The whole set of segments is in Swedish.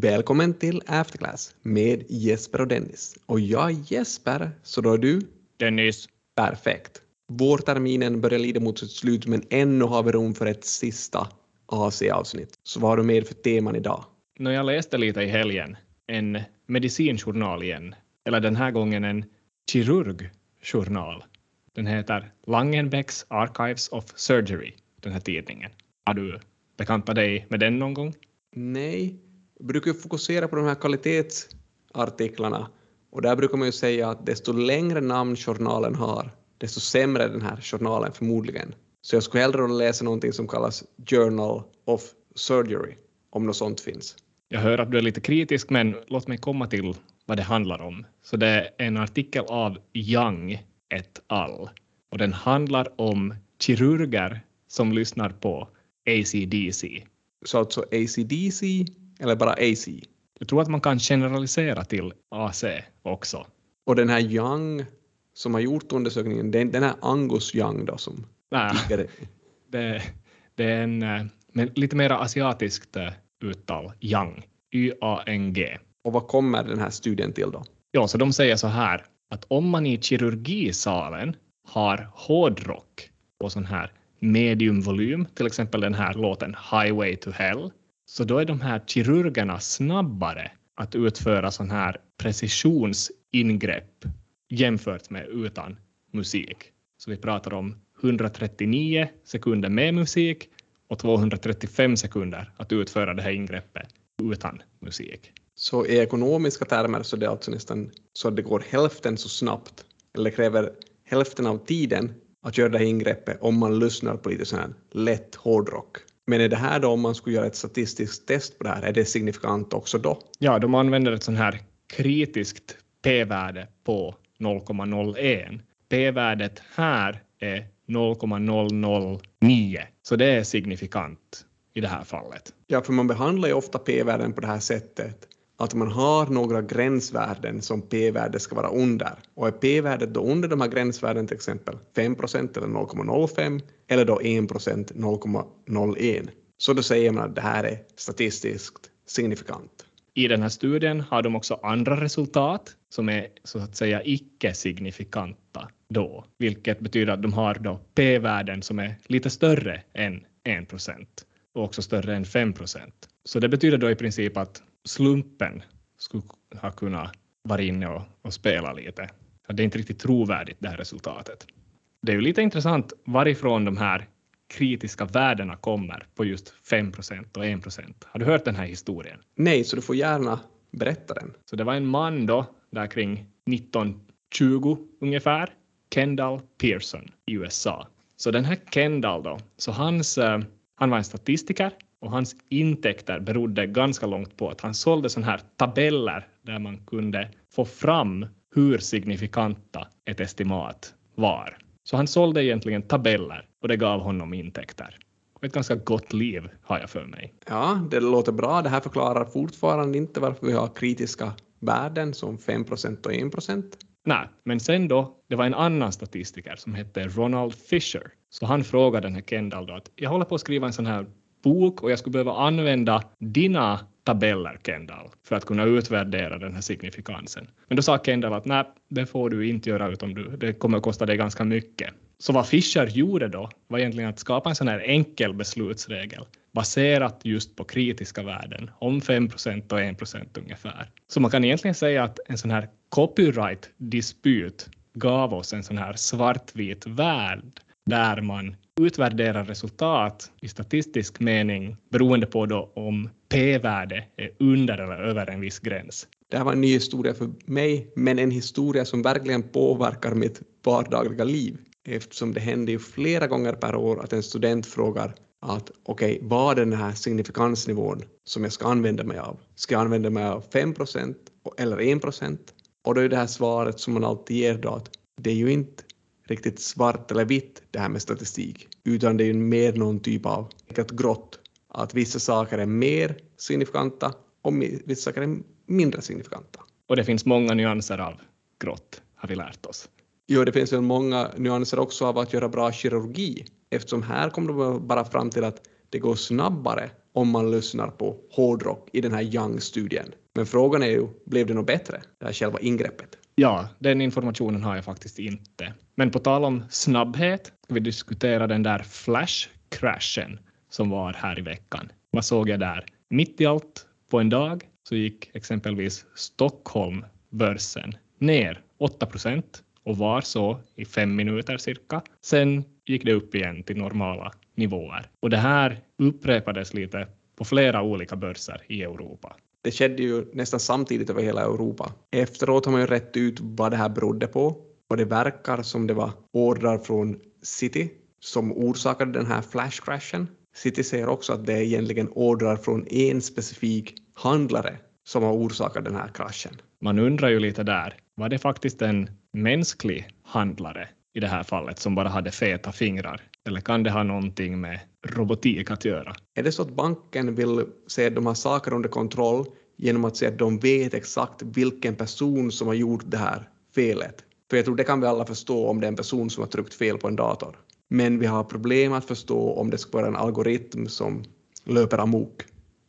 Välkommen till Afterclass med Jesper och Dennis. Och jag är Jesper, så då är du? Dennis. Perfekt. Vårterminen börjar lida mot sitt slut men ännu har vi rum för ett sista AC-avsnitt. Så vad har du med för teman idag? När jag läste lite i helgen en medicinjournal igen, eller den här gången en kirurgjournal. Den heter Langenbecks Archives of Surgery, den här tidningen. Har du bekantat dig med den någon gång? Nej, brukar fokusera på de här kvalitetsartiklarna och där brukar man ju säga att desto längre namn journalen har, desto sämre är den här journalen förmodligen. Så jag skulle hellre läsa någonting som kallas Journal of Surgery, om något sånt finns. Jag hör att du är lite kritisk, men låt mig komma till vad det handlar om. Så det är en artikel av Young et al. Och den handlar om kirurger som lyssnar på ACDC. Så alltså ACDC eller bara AC? Jag tror att man kan generalisera till AC också. Och den här Young som har gjort undersökningen, den, den är Angus Young då som Nej, det, det är en men lite mer asiatiskt uttal, Yang, Y-A-N-G. Och vad kommer den här studien till då? Ja, så de säger så här att om man i kirurgisalen har hårdrock på sån här mediumvolym, till exempel den här låten Highway to Hell, så då är de här kirurgerna snabbare att utföra sån här precisionsingrepp jämfört med utan musik. Så vi pratar om 139 sekunder med musik och 235 sekunder att utföra det här ingreppet utan musik. Så i ekonomiska termer så är det alltså nästan så att det går hälften så snabbt, eller kräver hälften av tiden att göra det här ingreppet om man lyssnar på lite sån här lätt hårdrock. Men är det här då om man skulle göra ett statistiskt test på det här, är det signifikant också då? Ja, de använder ett sån här kritiskt p-värde på 0,01. P-värdet här är 0,009, så det är signifikant i det här fallet. Ja, för man behandlar ju ofta p-värden på det här sättet att man har några gränsvärden som p-värdet ska vara under. Och är p-värdet då under de här gränsvärden, till exempel 5% eller 0,05 eller då 1% 0,01, så då säger man att det här är statistiskt signifikant. I den här studien har de också andra resultat som är så att säga icke-signifikanta då, vilket betyder att de har då p-värden som är lite större än 1 och också större än 5% Så det betyder då i princip att slumpen skulle ha kunnat vara inne och, och spela lite. Det är inte riktigt trovärdigt det här resultatet. Det är ju lite intressant varifrån de här kritiska värdena kommer på just 5% och 1% Har du hört den här historien? Nej, så du får gärna berätta den. Så det var en man då, där kring 1920 ungefär, Kendall Pearson i USA. Så den här Kendall då, så hans, uh, han var en statistiker och hans intäkter berodde ganska långt på att han sålde sådana här tabeller där man kunde få fram hur signifikanta ett estimat var. Så han sålde egentligen tabeller och det gav honom intäkter. Ett ganska gott liv har jag för mig. Ja, det låter bra. Det här förklarar fortfarande inte varför vi har kritiska värden som 5% och 1 Nej, men sen då, det var en annan statistiker som hette Ronald Fisher. Så han frågade den här Kendall då att jag håller på att skriva en sån här bok och jag skulle behöva använda dina tabeller, Kendall, för att kunna utvärdera den här signifikansen. Men då sa Kendall att nej, det får du inte göra utom du, det kommer att kosta dig ganska mycket. Så vad Fischer gjorde då var egentligen att skapa en sån här enkel beslutsregel baserat just på kritiska värden om 5% och 1% ungefär. Så man kan egentligen säga att en sån här copyright-dispyt gav oss en sån här svartvit värld där man utvärderar resultat i statistisk mening beroende på då om p-värde är under eller över en viss gräns. Det här var en ny historia för mig, men en historia som verkligen påverkar mitt vardagliga liv eftersom det händer ju flera gånger per år att en student frågar att okej, okay, vad är den här signifikansnivån som jag ska använda mig av? Ska jag använda mig av 5% eller 1% Och då är det här svaret som man alltid ger då att det är ju inte riktigt svart eller vitt det här med statistik, utan det är ju mer någon typ av grått. Att vissa saker är mer signifikanta och vissa saker är mindre signifikanta. Och det finns många nyanser av grått, har vi lärt oss. Jo, det finns väl många nyanser också av att göra bra kirurgi, eftersom här kommer de bara fram till att det går snabbare om man lyssnar på hårdrock i den här Young-studien. Men frågan är ju, blev det något bättre, det här själva ingreppet? Ja, den informationen har jag faktiskt inte. Men på tal om snabbhet, ska vi diskutera den där flash-crashen som var här i veckan. Vad såg jag där? Mitt i allt på en dag så gick exempelvis Stockholm-börsen ner 8 procent och var så i fem minuter cirka. Sen gick det upp igen till normala nivåer. Och det här upprepades lite på flera olika börser i Europa. Det skedde ju nästan samtidigt över hela Europa. Efteråt har man ju rätt ut vad det här berodde på och det verkar som det var ordrar från City som orsakade den här flashcrashen. City säger också att det är egentligen ordrar från en specifik handlare som har orsakat den här kraschen. Man undrar ju lite där, var det faktiskt en mänsklig handlare i det här fallet som bara hade feta fingrar? Eller kan det ha någonting med robotik att göra? Är det så att banken vill se de har saker under kontroll genom att se att de vet exakt vilken person som har gjort det här felet? För jag tror det kan vi alla förstå om det är en person som har tryckt fel på en dator. Men vi har problem att förstå om det ska vara en algoritm som löper amok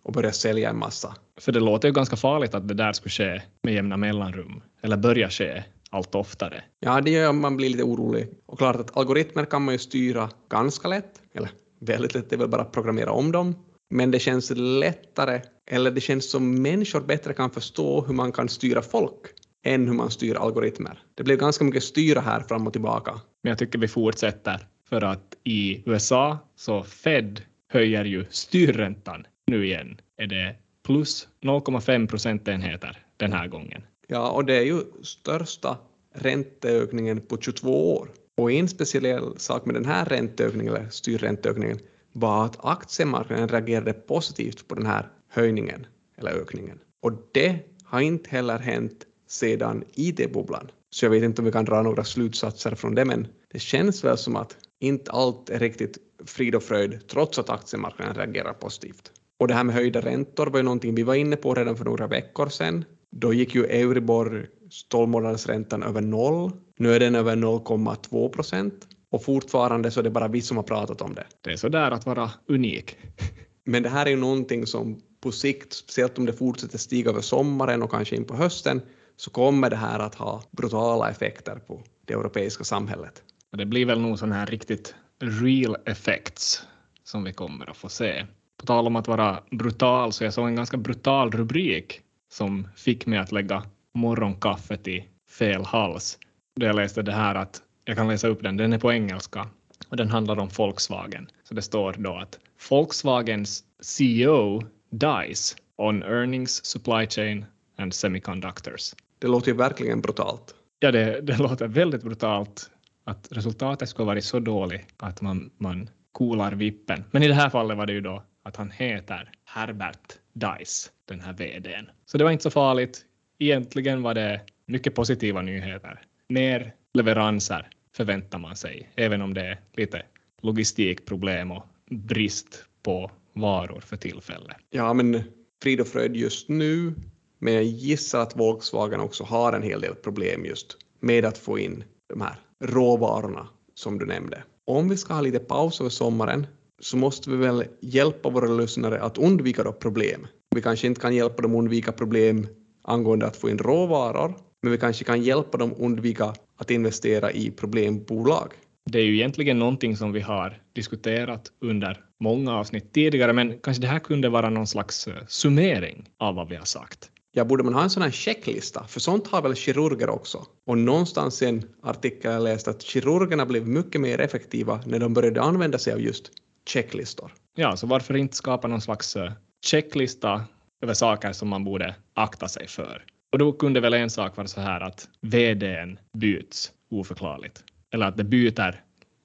och börjar sälja en massa. För det låter ju ganska farligt att det där skulle ske med jämna mellanrum, eller börja ske allt oftare. Ja, det gör man blir lite orolig. Och klart att algoritmer kan man ju styra ganska lätt, eller väldigt lätt, det är väl bara att programmera om dem. Men det känns lättare, eller det känns som människor bättre kan förstå hur man kan styra folk än hur man styr algoritmer. Det blev ganska mycket styra här fram och tillbaka. Men jag tycker vi fortsätter, för att i USA så Fed höjer ju styrräntan nu igen. Är det plus 0,5 procentenheter den här gången. Ja, och det är ju största ränteökningen på 22 år. Och en speciell sak med den här ränteökningen, eller styrränteökningen, var att aktiemarknaden reagerade positivt på den här höjningen eller ökningen. Och det har inte heller hänt sedan IT-bubblan. Så jag vet inte om vi kan dra några slutsatser från det, men det känns väl som att inte allt är riktigt frid och fröjd trots att aktiemarknaden reagerar positivt. Och det här med höjda räntor var ju någonting vi var inne på redan för några veckor sedan. Då gick ju Euribor 12 månadersräntan över noll. Nu är den över 0,2 procent och fortfarande så är det bara vi som har pratat om det. Det är så där att vara unik. Men det här är ju någonting som på sikt, speciellt om det fortsätter stiga över sommaren och kanske in på hösten, så kommer det här att ha brutala effekter på det europeiska samhället. Det blir väl nog sådana här riktigt real effects som vi kommer att få se. På tal om att vara brutal så jag såg en ganska brutal rubrik som fick mig att lägga morgonkaffet i fel hals. Då jag läste det här att jag kan läsa upp den, den är på engelska och den handlar om Volkswagen. Så det står då att Volkswagens CEO dies on earnings, supply chain and semiconductors. Det låter ju verkligen brutalt. Ja, det, det låter väldigt brutalt att resultatet skulle varit så dåligt att man, man coolar vippen. Men i det här fallet var det ju då att han heter Herbert Dice, den här VDn. Så det var inte så farligt. Egentligen var det mycket positiva nyheter. Mer leveranser förväntar man sig, även om det är lite logistikproblem och brist på varor för tillfället. Ja, men frid och fröjd just nu, men jag gissar att Volkswagen också har en hel del problem just med att få in de här råvarorna som du nämnde. Om vi ska ha lite paus över sommaren så måste vi väl hjälpa våra lyssnare att undvika då problem. Vi kanske inte kan hjälpa dem undvika problem angående att få in råvaror, men vi kanske kan hjälpa dem undvika att investera i problembolag. Det är ju egentligen någonting som vi har diskuterat under många avsnitt tidigare, men kanske det här kunde vara någon slags eh, summering av vad vi har sagt. Ja, borde man ha en sån här checklista? För sånt har väl kirurger också? Och någonstans i en artikel jag läst att kirurgerna blev mycket mer effektiva när de började använda sig av just checklistor. Ja, så varför inte skapa någon slags eh, checklista över saker som man borde akta sig för? Och då kunde väl en sak vara så här att VDn byts oförklarligt. Eller att det byter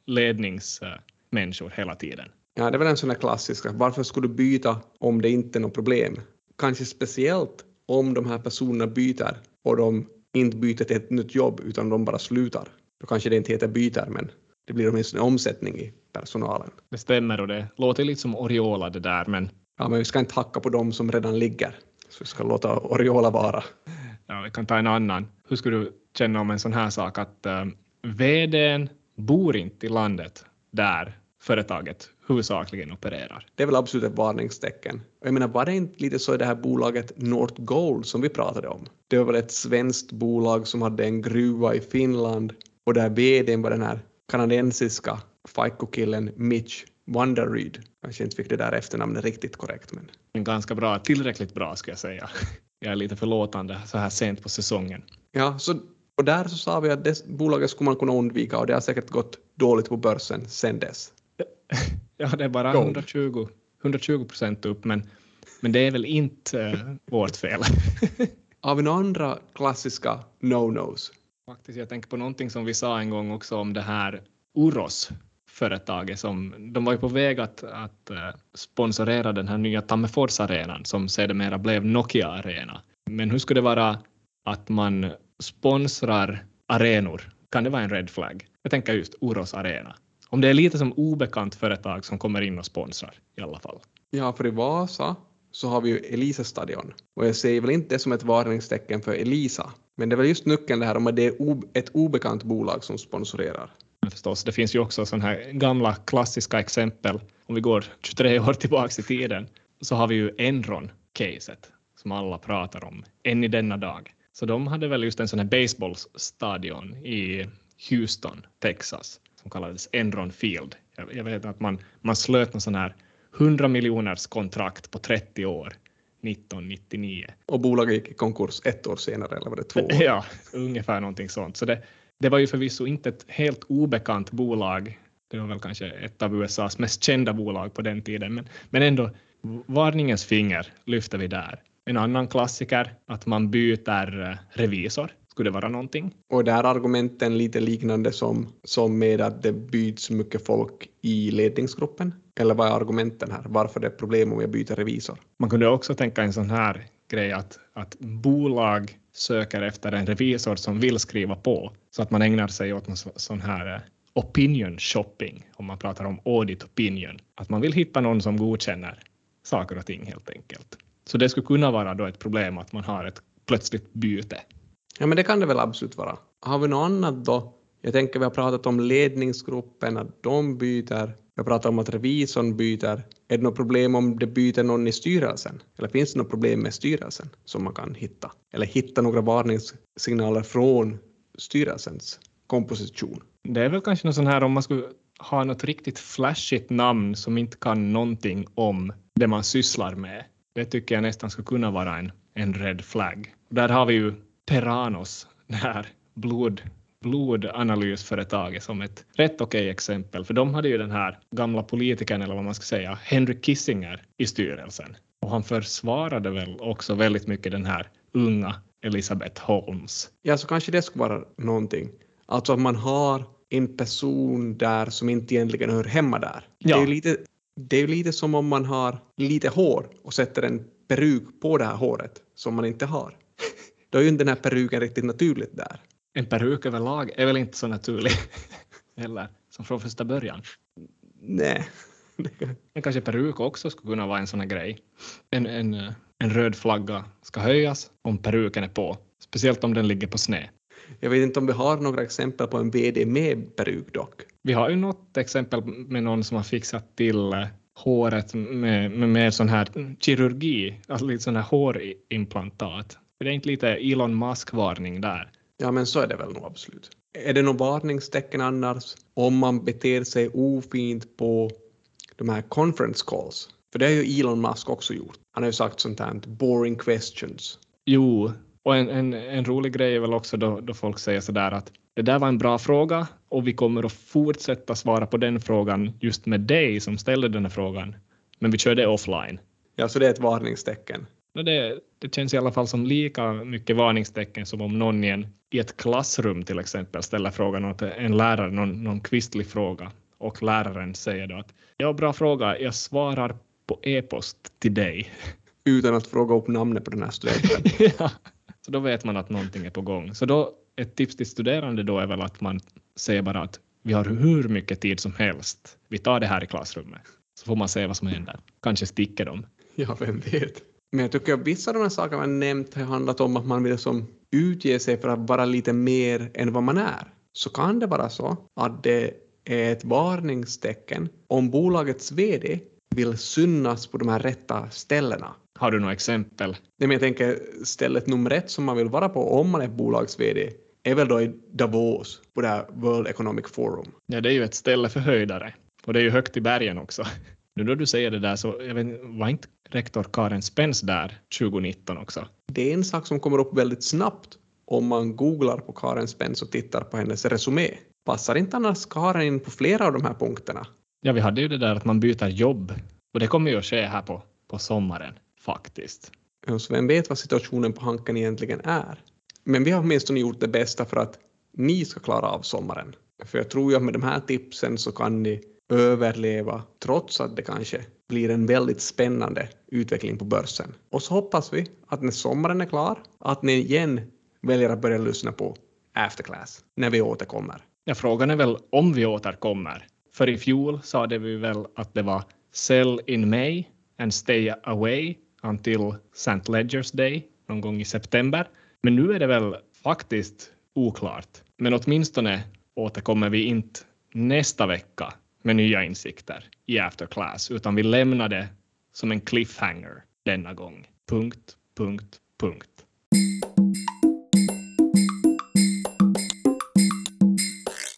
ledningsmänniskor hela tiden. Ja, det är väl en sån här klassisk. Varför skulle du byta om det inte är något problem? Kanske speciellt om de här personerna byter och de inte byter till ett nytt jobb utan de bara slutar. Då kanske det inte heter byter, men det blir åtminstone omsättning i personalen. Det stämmer och det låter lite som Oriola det där, men... Ja, men vi ska inte hacka på dem som redan ligger, så vi ska låta Oriola vara. Ja, vi kan ta en annan. Hur skulle du känna om en sån här sak att uh, VDn bor inte i landet där företaget huvudsakligen opererar. Det är väl absolut ett varningstecken. Jag menar, var det inte lite så i det här bolaget North Gold som vi pratade om? Det var väl ett svenskt bolag som hade en gruva i Finland och där vdn var den här kanadensiska FICO-killen Mitch Wanderryd. Kanske inte fick det där efternamnet riktigt korrekt, men... En ganska bra, tillräckligt bra ska jag säga. Jag är lite förlåtande så här sent på säsongen. Ja, så, och där så sa vi att det bolaget skulle man kunna undvika och det har säkert gått dåligt på börsen sen dess. Ja, det är bara 120, 120 procent upp, men, men det är väl inte äh, vårt fel. Har vi några andra klassiska no-nos? Faktiskt, jag tänker på någonting som vi sa en gång också om det här Oros-företaget. som de var ju på väg att, att eh, sponsorera den här nya Tammerfors-arenan som sedermera blev Nokia Arena. Men hur skulle det vara att man sponsrar arenor? Kan det vara en red flag? Jag tänker just Oros Arena. Om det är lite som obekant företag som kommer in och sponsrar i alla fall. Ja, för i Vasa så har vi ju Elisa stadion och jag ser väl inte det som ett varningstecken för Elisa. Men det är väl just nyckeln det här om att det är ett obekant bolag som sponsorerar. Förstås, det finns ju också sådana här gamla klassiska exempel. Om vi går 23 år tillbaka i tiden så har vi ju Enron-caset som alla pratar om än i denna dag. Så de hade väl just en sån här baseballstadion i Houston, Texas som kallades Enron Field. Jag, jag vet att man, man slöt en sån här 100 miljoners kontrakt på 30 år 1999. Och bolaget gick i konkurs ett år senare, eller var det två år? Ja, ungefär någonting sånt. Så det, det var ju förvisso inte ett helt obekant bolag. Det var väl kanske ett av USAs mest kända bolag på den tiden, men, men ändå varningens finger lyfter vi där. En annan klassiker, att man byter eh, revisor. Skulle det vara någonting? Och där argumenten lite liknande som, som med att det byts mycket folk i ledningsgruppen? Eller vad är argumenten här? Varför det är problem om jag byter revisor? Man kunde också tänka en sån här grej att, att bolag söker efter en revisor som vill skriva på så att man ägnar sig åt någon sån här eh, opinion shopping, om man pratar om audit opinion. Att man vill hitta någon som godkänner saker och ting helt enkelt. Så det skulle kunna vara då ett problem att man har ett plötsligt byte. Ja, men det kan det väl absolut vara. Har vi något annat då? Jag tänker vi har pratat om ledningsgruppen, att de byter. Jag pratar om att revisorn byter. Är det något problem om det byter någon i styrelsen? Eller finns det något problem med styrelsen som man kan hitta? Eller hitta några varningssignaler från styrelsens komposition? Det är väl kanske något sånt här om man skulle ha något riktigt flashigt namn som inte kan någonting om det man sysslar med. Det tycker jag nästan skulle kunna vara en, en red flag. Där har vi ju Terranos, det här blod, blodanalysföretaget som ett rätt okej exempel, för de hade ju den här gamla politikern, eller vad man ska säga, Henry Kissinger i styrelsen. Och han försvarade väl också väldigt mycket den här unga Elisabeth Holmes. Ja, så kanske det skulle vara någonting. Alltså att man har en person där som inte egentligen hör hemma där. Ja. Det är lite, det är lite som om man har lite hår och sätter en peruk på det här håret som man inte har. Då är ju inte den här peruken riktigt naturligt där. En peruk överlag är väl inte så naturlig heller, som från första början. Nej. Men kanske peruk också skulle kunna vara en sån här grej. En, en, en röd flagga ska höjas om peruken är på, speciellt om den ligger på sned. Jag vet inte om vi har några exempel på en VD med peruk dock. Vi har ju något exempel med någon som har fixat till eh, håret med, med, med sån här kirurgi, alltså lite sån här hårimplantat. Det är inte lite Elon Musk-varning där? Ja, men så är det väl nog absolut. Är det något varningstecken annars om man beter sig ofint på de här conference calls? För det har ju Elon Musk också gjort. Han har ju sagt sånt här boring questions. Jo, och en, en, en rolig grej är väl också då, då folk säger sådär att det där var en bra fråga och vi kommer att fortsätta svara på den frågan just med dig som ställde den här frågan. Men vi kör det offline. Ja, så det är ett varningstecken. Det, det känns i alla fall som lika mycket varningstecken som om någon i, en, i ett klassrum till exempel ställer frågan åt en lärare, någon, någon kvistlig fråga och läraren säger då att ja, bra fråga, jag svarar på e-post till dig. Utan att fråga upp namnet på den här studenten. ja, så då vet man att någonting är på gång. Så då, ett tips till studerande då är väl att man säger bara att vi har hur mycket tid som helst. Vi tar det här i klassrummet. Så får man se vad som händer. Kanske sticker de. Ja, vem vet. Men jag tycker att vissa av de här sakerna man nämnt har handlat om att man vill som utge sig för att vara lite mer än vad man är. Så kan det vara så att det är ett varningstecken om bolagets VD vill synas på de här rätta ställena. Har du några exempel? Nej, men jag tänker stället nummer ett som man vill vara på om man är bolags-VD är väl då i Davos på det här World Economic Forum. Ja, det är ju ett ställe för höjdare och det är ju högt i bergen också. Nu då du säger det där så jag vet, var inte rektor Karen Spens där 2019 också? Det är en sak som kommer upp väldigt snabbt om man googlar på Karen Spens och tittar på hennes resumé. Passar inte annars Karen in på flera av de här punkterna? Ja, vi hade ju det där att man byter jobb och det kommer ju att ske här på, på sommaren faktiskt. Så vem vet vad situationen på Hanken egentligen är? Men vi har åtminstone gjort det bästa för att ni ska klara av sommaren. För jag tror ju att med de här tipsen så kan ni överleva trots att det kanske blir en väldigt spännande utveckling på börsen. Och så hoppas vi att när sommaren är klar, att ni igen väljer att börja lyssna på Afterclass när vi återkommer. Ja, frågan är väl om vi återkommer. För i fjol sade vi väl att det var sell in May and stay away until St. Ledgers Day någon gång i september. Men nu är det väl faktiskt oklart. Men åtminstone återkommer vi inte nästa vecka med nya insikter i Afterclass, utan vi lämnar det som en cliffhanger denna gång. Punkt, punkt, punkt.